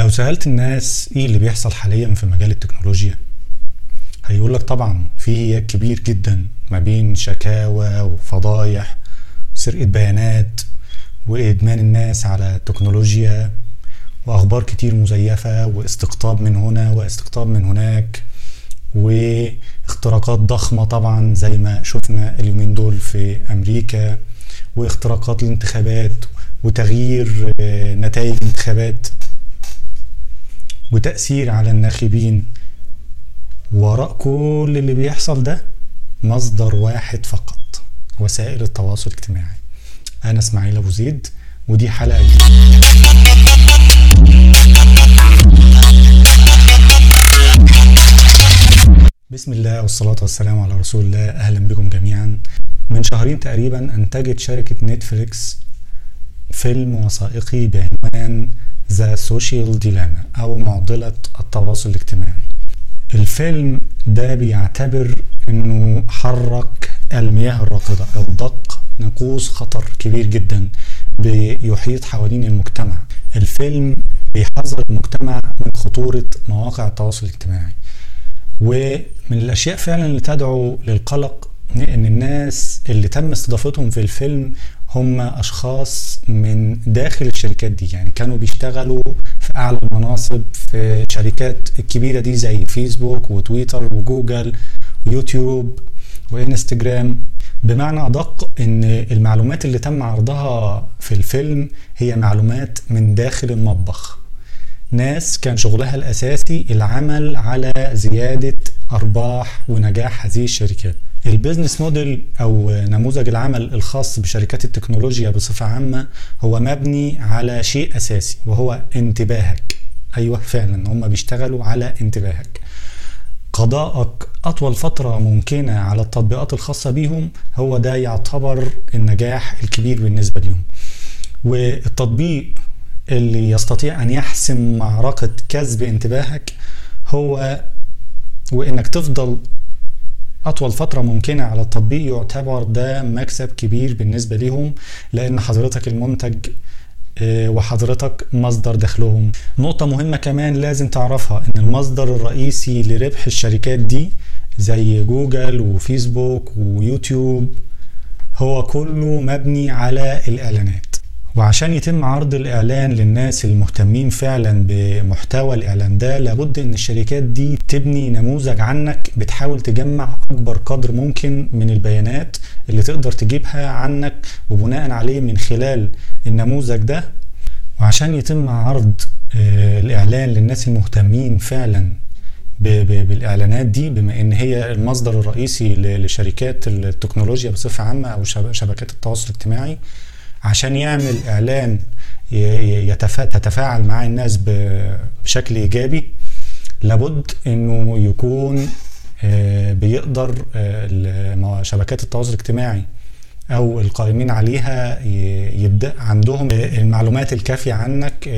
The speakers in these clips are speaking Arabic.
لو سألت الناس إيه اللي بيحصل حاليا في مجال التكنولوجيا هيقول لك طبعا في هياج كبير جدا ما بين شكاوى وفضايح سرقة بيانات وإدمان الناس على التكنولوجيا وأخبار كتير مزيفة واستقطاب من هنا واستقطاب من هناك واختراقات ضخمة طبعا زي ما شفنا اليومين دول في أمريكا واختراقات الانتخابات وتغيير آه، نتائج الانتخابات. وتأثير على الناخبين. وراء كل اللي بيحصل ده مصدر واحد فقط وسائل التواصل الاجتماعي. أنا إسماعيل أبو زيد ودي حلقة جديدة. بسم الله والصلاة والسلام على رسول الله. أهلا بكم جميعا. من شهرين تقريبا أنتجت شركة نتفليكس فيلم وثائقي بعنوان The Social Dilemma أو معضلة التواصل الاجتماعي. الفيلم ده بيعتبر إنه حرك المياه الراكده أو دق ناقوس خطر كبير جدا بيحيط حوالين المجتمع. الفيلم بيحذر المجتمع من خطورة مواقع التواصل الاجتماعي. ومن الأشياء فعلا اللي تدعو للقلق إن الناس اللي تم استضافتهم في الفيلم هم أشخاص من داخل الشركات دي. يعني كانوا بيشتغلوا في أعلى المناصب في شركات الكبيره دي زي فيسبوك وتويتر وجوجل ويوتيوب وإنستجرام. بمعنى أدق إن المعلومات اللي تم عرضها في الفيلم هي معلومات من داخل المطبخ. ناس كان شغلها الأساسي العمل على زيادة أرباح ونجاح هذه الشركات. البيزنس موديل أو نموذج العمل الخاص بشركات التكنولوجيا بصفة عامة هو مبني على شيء أساسي وهو انتباهك. أيوه فعلا هم بيشتغلوا على انتباهك. قضاءك أطول فترة ممكنة على التطبيقات الخاصة بيهم هو ده يعتبر النجاح الكبير بالنسبة لهم والتطبيق اللي يستطيع أن يحسم معركة كسب انتباهك هو وإنك تفضل أطول فترة ممكنة على التطبيق يعتبر ده مكسب كبير بالنسبة ليهم لأن حضرتك المنتج آه، وحضرتك مصدر دخلهم. نقطة مهمة كمان لازم تعرفها إن المصدر الرئيسي لربح الشركات دي زي جوجل وفيسبوك ويوتيوب هو كله مبني على الإعلانات. وعشان يتم عرض الإعلان للناس المهتمين فعلا بمحتوى الإعلان ده لابد إن الشركات دي تبني نموذج عنك بتحاول تجمع أكبر قدر ممكن من البيانات اللي تقدر تجيبها عنك وبناء عليه من خلال النموذج ده. وعشان يتم عرض آه، الإعلان للناس المهتمين فعلا بالإعلانات دي بما إن هي المصدر الرئيسي لشركات التكنولوجيا بصفة عامة أو شبكات التواصل الاجتماعي عشان يعمل إعلان تتفاعل مع الناس بشكل إيجابي لابد إنه يكون آه، بيقدر آه، شبكات التواصل الاجتماعي أو القائمين عليها يبدأ عندهم المعلومات الكافية عنك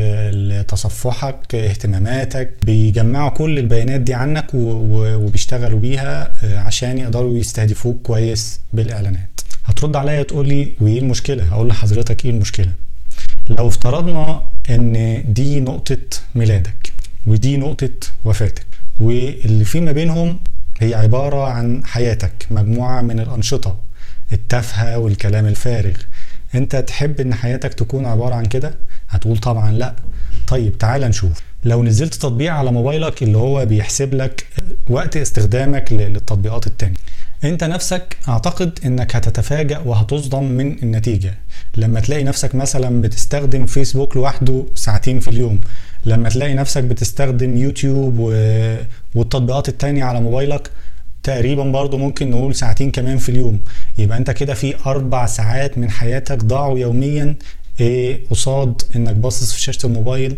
تصفحك اهتماماتك بيجمعوا كل البيانات دي عنك وبيشتغلوا بيها آه، عشان يقدروا يستهدفوك كويس بالإعلانات. هترد عليا تقول لي وإيه المشكلة؟ هقول لحضرتك إيه المشكلة. لو افترضنا إن دي نقطة ميلادك ودي نقطة وفاتك واللي في ما بينهم هي عبارة عن حياتك مجموعة من الأنشطة التافهة والكلام الفارغ. أنت تحب إن حياتك تكون عبارة عن كده؟ هتقول طبعا لأ. طيب تعال نشوف. لو نزلت تطبيق على موبايلك اللي هو بيحسب لك وقت استخدامك للتطبيقات التانية. انت نفسك اعتقد انك هتتفاجأ وهتصدم من النتيجة. لما تلاقي نفسك مثلا بتستخدم فيسبوك لوحده ساعتين في اليوم. لما تلاقي نفسك بتستخدم يوتيوب و... والتطبيقات التانية على موبايلك تقريبا برضو ممكن نقول ساعتين كمان في اليوم. يبقى انت كده في أربع ساعات من حياتك ضاعوا يوميا. إيه قصاد انك باصص في شاشة الموبايل؟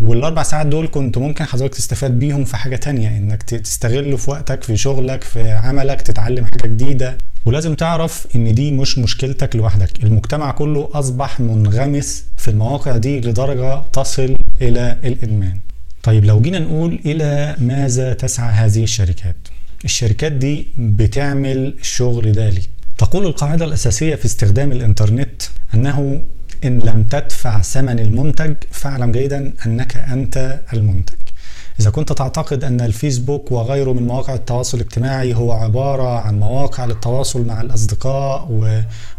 والأربع ساعات دول كنت ممكن حضرتك تستفاد بيهم في حاجة تانية إنك تستغل في وقتك في شغلك في عملك تتعلم حاجة جديدة. ولازم تعرف إن دي مش مشكلتك لوحدك. المجتمع كله أصبح منغمس في المواقع دي لدرجة تصل إلى الإدمان. طيب لو جينا نقول إلى ماذا تسعى هذه الشركات؟ الشركات دي بتعمل الشغل ده ليه تقول القاعدة الأساسية في استخدام الإنترنت أنه إن لم تدفع ثمن المنتج فاعلم جيدا أنك أنت المنتج. إذا كنت تعتقد أن الفيسبوك وغيره من مواقع التواصل الاجتماعي هو عبارة عن مواقع للتواصل مع الأصدقاء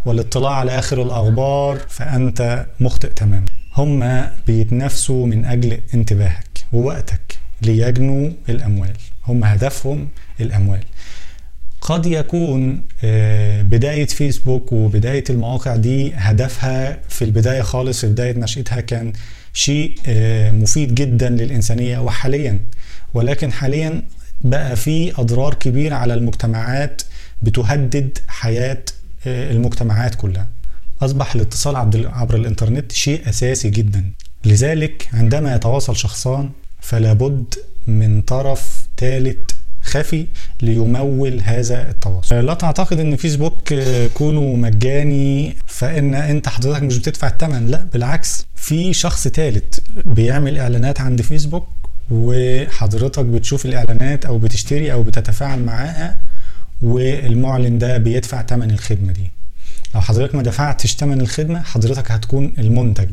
والاطلاع على آخر الأخبار فأنت مخطئ تماما. هم بيتنافسوا من أجل انتباهك ووقتك ليجنوا الأموال. هم هدفهم الأموال. قد يكون بداية فيسبوك وبداية المواقع دي هدفها في البداية خالص في بداية نشأتها كان شيء مفيد جدا للإنسانية وحاليا. ولكن حاليا بقى في أضرار كبيرة على المجتمعات بتهدد حياة المجتمعات كلها. أصبح الاتصال عبر الإنترنت شيء أساسي جدا. لذلك عندما يتواصل شخصان فلا بد من طرف ثالث خفي ليمول هذا التواصل. لا تعتقد إن فيسبوك كونه مجاني فإن أنت حضرتك مش بتدفع الثمن لا بالعكس. في شخص ثالث بيعمل إعلانات عند فيسبوك وحضرتك بتشوف الإعلانات أو بتشتري أو بتتفاعل معاها والمعلن ده بيدفع ثمن الخدمة دي. لو حضرتك ما دفعتش ثمن الخدمة حضرتك هتكون المنتج.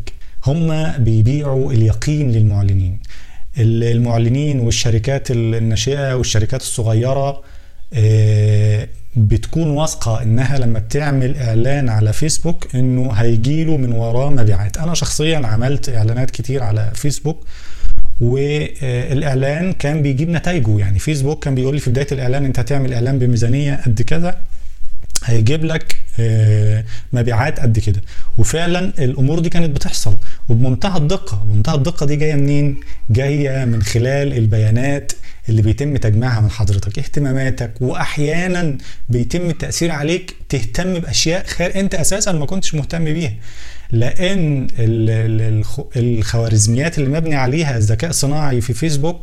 هم بيبيعوا اليقين للمعلنين. المعلنين والشركات الناشئة والشركات الصغيرة بتكون واثقة إنها لما بتعمل إعلان على فيسبوك إنه هيجيله من وراه مبيعات. أنا شخصيا عملت إعلانات كتير على فيسبوك والإعلان كان بيجيب نتائجه يعني فيسبوك كان بيقول لي في بداية الإعلان أنت هتعمل إعلان بميزانية قد كذا هيجيب لك مبيعات قد كده. وفعلا الأمور دي كانت بتحصل. وبمنتهى الدقة منتهى الدقة دي جاية منين؟ جاية من خلال البيانات اللي بيتم تجميعها من حضرتك. اهتماماتك وأحيانا بيتم التأثير عليك تهتم بأشياء خير أنت أساسا ما كنتش مهتم بيها. لأن الخوارزميات اللي مبني عليها الذكاء الصناعي في فيسبوك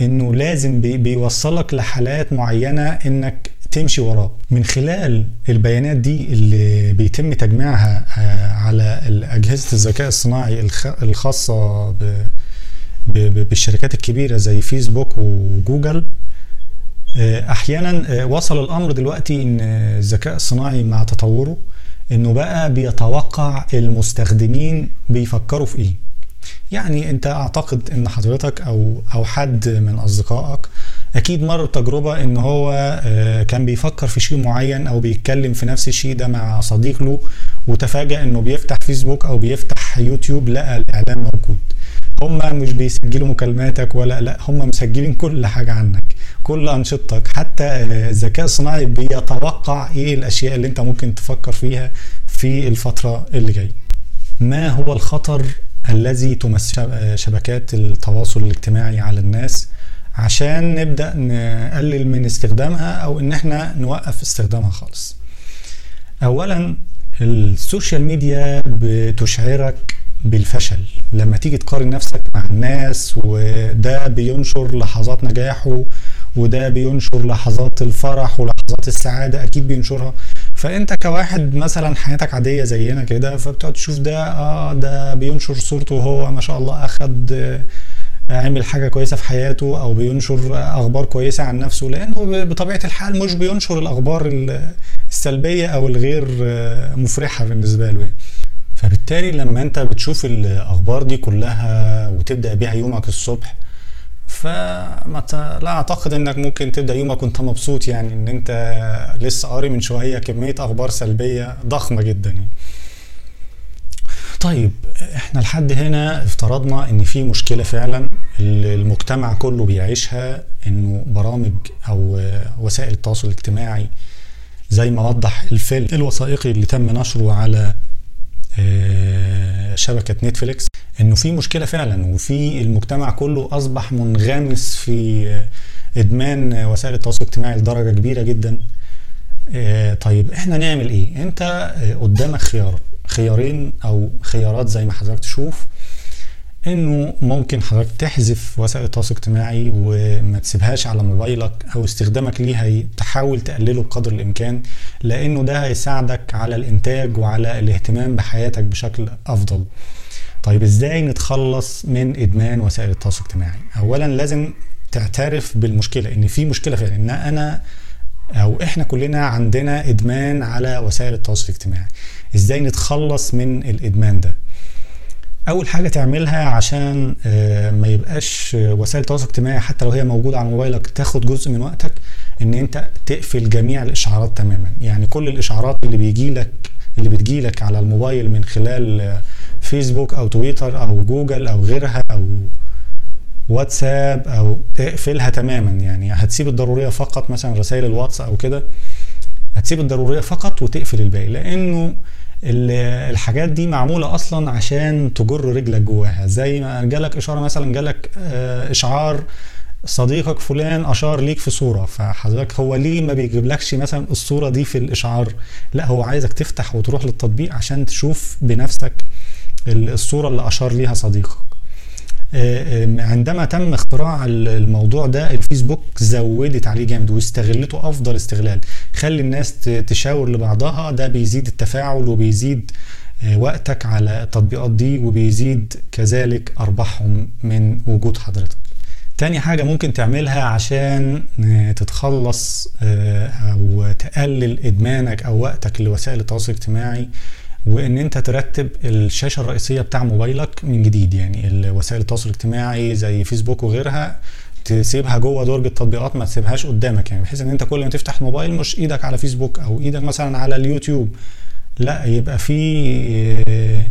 إنه لازم بيوصلك لحالات معينة إنك تمشي وراه. من خلال البيانات دي اللي بيتم تجميعها على أجهزة الذكاء الصناعي الخاصة بالشركات الكبيرة زي فيسبوك وجوجل أحيانا وصل الأمر دلوقتي إن الذكاء الصناعي مع تطوره إنه بقى بيتوقع المستخدمين بيفكروا في إيه. يعني أنت أعتقد إن حضرتك أو أو حد من أصدقائك أكيد مر بتجربه إن هو كان بيفكر في شيء معين أو بيتكلم في نفس الشيء ده مع صديق له وتفاجأ إنه بيفتح فيسبوك أو بيفتح يوتيوب لقى الإعلان موجود. هم مش بيسجلوا مكالماتك ولا لأ هم مسجلين كل حاجة عنك كل أنشطتك. حتى الذكاء الصناعي بيتوقع إيه الأشياء اللي أنت ممكن تفكر فيها في الفترة اللي جاية. ما هو الخطر الذي تمس شبكات التواصل الاجتماعي على الناس؟ عشان نبدأ نقلل من استخدامها أو إن إحنا نوقف استخدامها خالص. اولا ال social media بتشعرك بالفشل. لما تيجي تقارن نفسك مع الناس وده بينشر لحظات نجاحه وده بينشر لحظات الفرح ولحظات السعادة أكيد بينشرها. فأنت كواحد مثلا حياتك عادية زينا كده فبتقعد تشوف ده آه ده بينشر صورته وهو ما شاء الله أخد عمل حاجة كويسة في حياته أو بينشر أخبار كويسة عن نفسه لأنه بطبيعة الحال مش بينشر الأخبار السلبية أو الغير مفرحة بالنسبة له فبالتالي لما أنت بتشوف الأخبار دي كلها وتبدأ بيها يومك الصبح فما لا أعتقد إنك ممكن تبدأ يومك وأنت مبسوط يعني إن أنت لسه قاري من شوية كمية أخبار سلبية ضخمة جدا يعني. طيب إحنا لحد هنا افترضنا إن في مشكلة فعلا المجتمع كله بيعيشها إنه برامج أو وسائل التواصل الاجتماعي زي ما وضح الفيلم. الوثائقي اللي تم نشره على شبكة نتفليكس إنه في مشكلة فعلا وفي المجتمع كله أصبح منغمس في إدمان وسائل التواصل الاجتماعي لدرجة كبيرة جدا. طيب إحنا نعمل إيه؟ أنت قدامك خيار خيارين أو خيارات زي ما حضرتك تشوف. إنه ممكن حضرتك تحذف وسائل التواصل الاجتماعي وما تسيبهاش على موبايلك أو استخدامك ليها تحاول تقلله بقدر الإمكان لأنه ده هيساعدك على الإنتاج وعلى الاهتمام بحياتك بشكل أفضل. طيب إزاي نتخلص من إدمان وسائل التواصل الاجتماعي؟ اولا لازم تعترف بالمشكلة إن في مشكلة فعلا إن أنا أو إحنا كلنا عندنا إدمان على وسائل التواصل الاجتماعي. إزاي نتخلص من الإدمان ده؟ أول حاجة تعملها عشان آه، ما يبقاش وسائل التواصل الاجتماعي حتى لو هي موجودة على موبايلك تاخد جزء من وقتك إن أنت تقفل جميع الإشعارات تماما. يعني كل الإشعارات اللي بيجي لك اللي بتجي لك على الموبايل من خلال آه، فيسبوك أو تويتر أو جوجل أو غيرها أو واتساب أو اقفلها تماما. يعني هتسيب الضرورية فقط مثلا رسائل الواتس أو كده هتسيب الضرورية فقط وتقفل الباقي. لأنه الحاجات دي معمولة أصلا عشان تجر رجلك جواها. زي ما جالك إشارة مثلا جالك آه، إشعار صديقك فلان أشار ليك في صورة فحضرتك هو ليه ما بيجيبلكش مثلا الصورة دي في الإشعار؟ لا هو عايزك تفتح وتروح للتطبيق عشان تشوف بنفسك ال- الصورة اللي أشار ليها صديقك. عندما تم اختراع ال- الموضوع ده الفيسبوك زودت عليه جامد واستغلته أفضل استغلال. خلي الناس تشاور لبعضها. ده بيزيد التفاعل وبيزيد آه، وقتك على التطبيقات دي وبيزيد كذلك أرباحهم من وجود حضرتك. تاني حاجة ممكن تعملها عشان آه، تتخلص آه، أو تقلل إدمانك أو وقتك لوسائل التواصل الاجتماعي وإن أنت ترتب الشاشة الرئيسية بتاع موبايلك من جديد يعني وسائل التواصل الاجتماعي زي فيسبوك وغيرها تسيبها جوه درج التطبيقات ما تسيبهاش قدامك يعني بحيث إن أنت كل ما تفتح الموبايل مش إيدك على فيسبوك أو إيدك مثلا على اليوتيوب. لا يبقى في آه،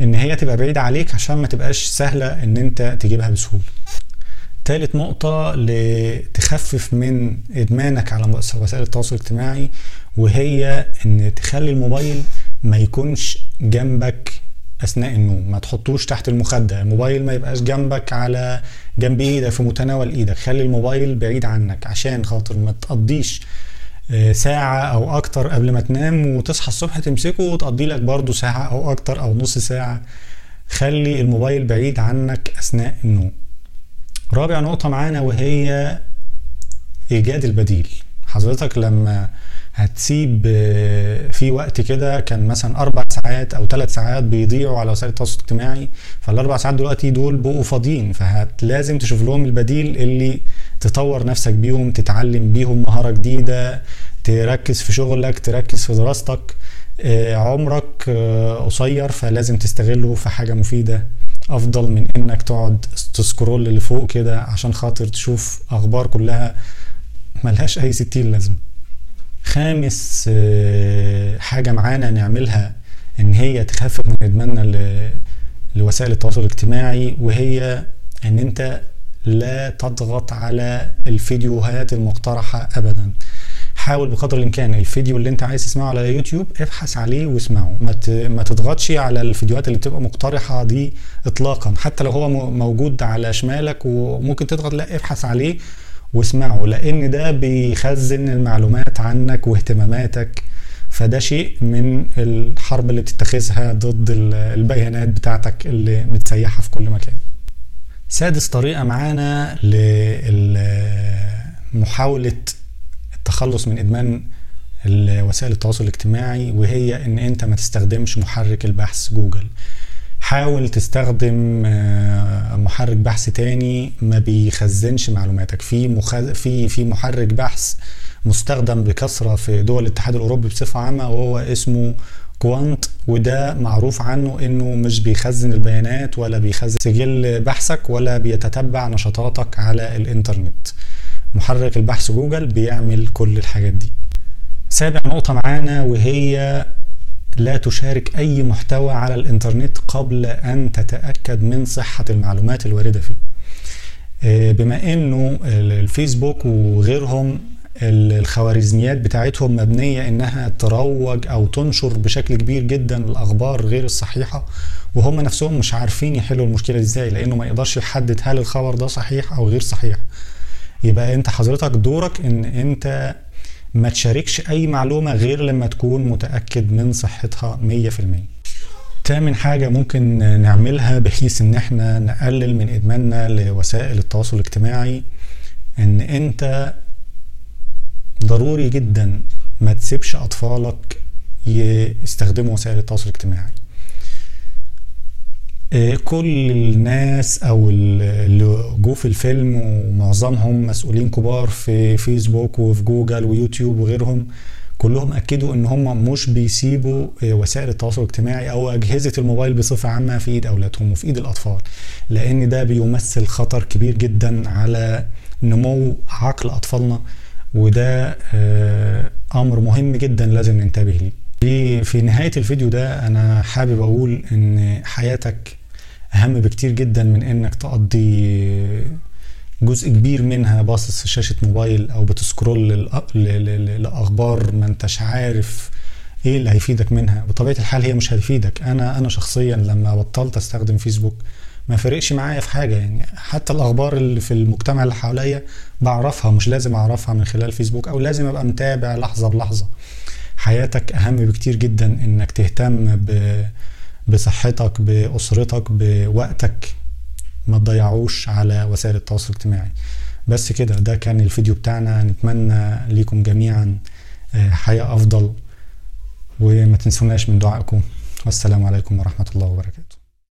إن هي تبقى بعيدة عليك عشان ما تبقاش سهلة إن أنت تجيبها بسهولة. تالت نقطة لتخفف من إدمانك على وسائل التواصل الاجتماعي وهي إن تخلي الموبايل ما يكونش جنبك أثناء النوم ما تحطوش تحت المخدة الموبايل ما يبقاش جنبك على جنب إيدك في متناول إيدك خلي الموبايل بعيد عنك عشان خاطر ما تقضيش آه، ساعة أو أكتر قبل ما تنام وتصحى الصبح تمسكه وتقضي لك برضو ساعة أو أكتر أو نص ساعة. خلي الموبايل بعيد عنك أثناء النوم. رابع نقطة معانا وهي إيجاد البديل. حضرتك لما هتسيب آه، في وقت كده كان مثلا أربع ساعات أو ثلاث ساعات بيضيعوا على وسائل التواصل الاجتماعي فالأربع ساعات دلوقتي دول بقوا فاضيين فلازم تشوف لهم البديل اللي تطور نفسك بيهم تتعلم بيهم مهارة جديدة تركز في شغلك تركز في دراستك آه، عمرك آه، قصير فلازم تستغله في حاجة مفيدة. أفضل من إنك تقعد تسكرول لفوق كده عشان خاطر تشوف أخبار كلها ملهاش أي ستين لازمة. خامس آه، حاجة معانا نعملها إن هي تخفف من إدماننا لوسائل التواصل الاجتماعي وهي إن أنت لا تضغط على الفيديوهات المقترحة ابدا. حاول بقدر الإمكان الفيديو اللي أنت عايز تسمعه على يوتيوب ابحث عليه واسمعه. ما تضغطش على الفيديوهات اللي بتبقى مقترحة دي اطلاقا. حتى لو هو موجود على شمالك وممكن تضغط لا ابحث عليه واسمعه لأن ده بيخزن المعلومات عنك واهتماماتك. فده شيء من الحرب اللي بتتخذها ضد ال- البيانات بتاعتك اللي متسيحة في كل مكان. سادس طريقة معانا لمحاوله التخلص من إدمان وسائل التواصل الاجتماعي وهي إن أنت ما تستخدمش محرك البحث جوجل. حاول تستخدم آه، محرك بحث تاني ما بيخزنش معلوماتك في. في في محرك بحث مستخدم بكثرة في دول الاتحاد الأوروبي بصفة عامة وهو اسمه كوانت وده معروف عنه إنه مش بيخزن البيانات ولا بيخزن سجل بحثك ولا بيتتبع نشاطاتك على الإنترنت محرك البحث جوجل بيعمل كل الحاجات دي سابع نقطة معانا وهي لا تشارك أي محتوى على الإنترنت قبل أن تتأكد من صحة المعلومات الواردة فيه. آه، بما أنه الفيسبوك وغيرهم الخوارزميات بتاعتهم مبنية إنها تروج أو تنشر بشكل كبير جدا الأخبار غير الصحيحة وهم نفسهم مش عارفين يحلوا المشكلة إزاي لأنه ما يقدرش يحدد هل الخبر ده صحيح أو غير صحيح. يبقى أنت حضرتك دورك إن أنت ما تشاركش أي معلومة غير لما تكون متأكد من صحتها 100% تامن حاجة ممكن نعملها بحيث إن إحنا نقلل من إدماننا لوسائل التواصل الاجتماعي إن أنت ضروري جدا ما تسيبش أطفالك يستخدموا وسائل التواصل الاجتماعي. كل الناس أو اللي جو في الفيلم ومعظمهم مسؤولين كبار في فيسبوك وفي جوجل ويوتيوب وغيرهم كلهم أكدوا إن هم مش بيسيبوا آه، وسائل التواصل الاجتماعي أو أجهزة الموبايل بصفة عامة في إيد أولادهم وفي إيد الأطفال لأن ده بيمثل خطر كبير جدا على نمو عقل أطفالنا وده آه، أمر مهم جدا لازم ننتبه ليه. في نهاية الفيديو ده أنا حابب أقول إن حياتك أهم بكتير جدا من إنك تقضي جزء كبير منها باصص في شاشة موبايل أو بتسكرول لأخبار ما أنتش عارف إيه اللي هيفيدك منها. بطبيعة الحال هي مش هتفيدك. أنا أنا شخصيا لما بطلت أستخدم فيسبوك ما فرقش معايا في حاجة. يعني حتى الأخبار اللي في المجتمع اللي حواليا بعرفها مش لازم أعرفها من خلال فيسبوك أو لازم أبقى متابع لحظة بلحظة. حياتك أهم بكتير جدا إنك تهتم ب بصحتك بأسرتك بوقتك ما تضيعوش على وسائل التواصل الاجتماعي. بس كده ده كان الفيديو بتاعنا. نتمنى ليكم جميعا آه، حياة أفضل وما تنسوناش من دعائكم. والسلام عليكم ورحمة الله وبركاته.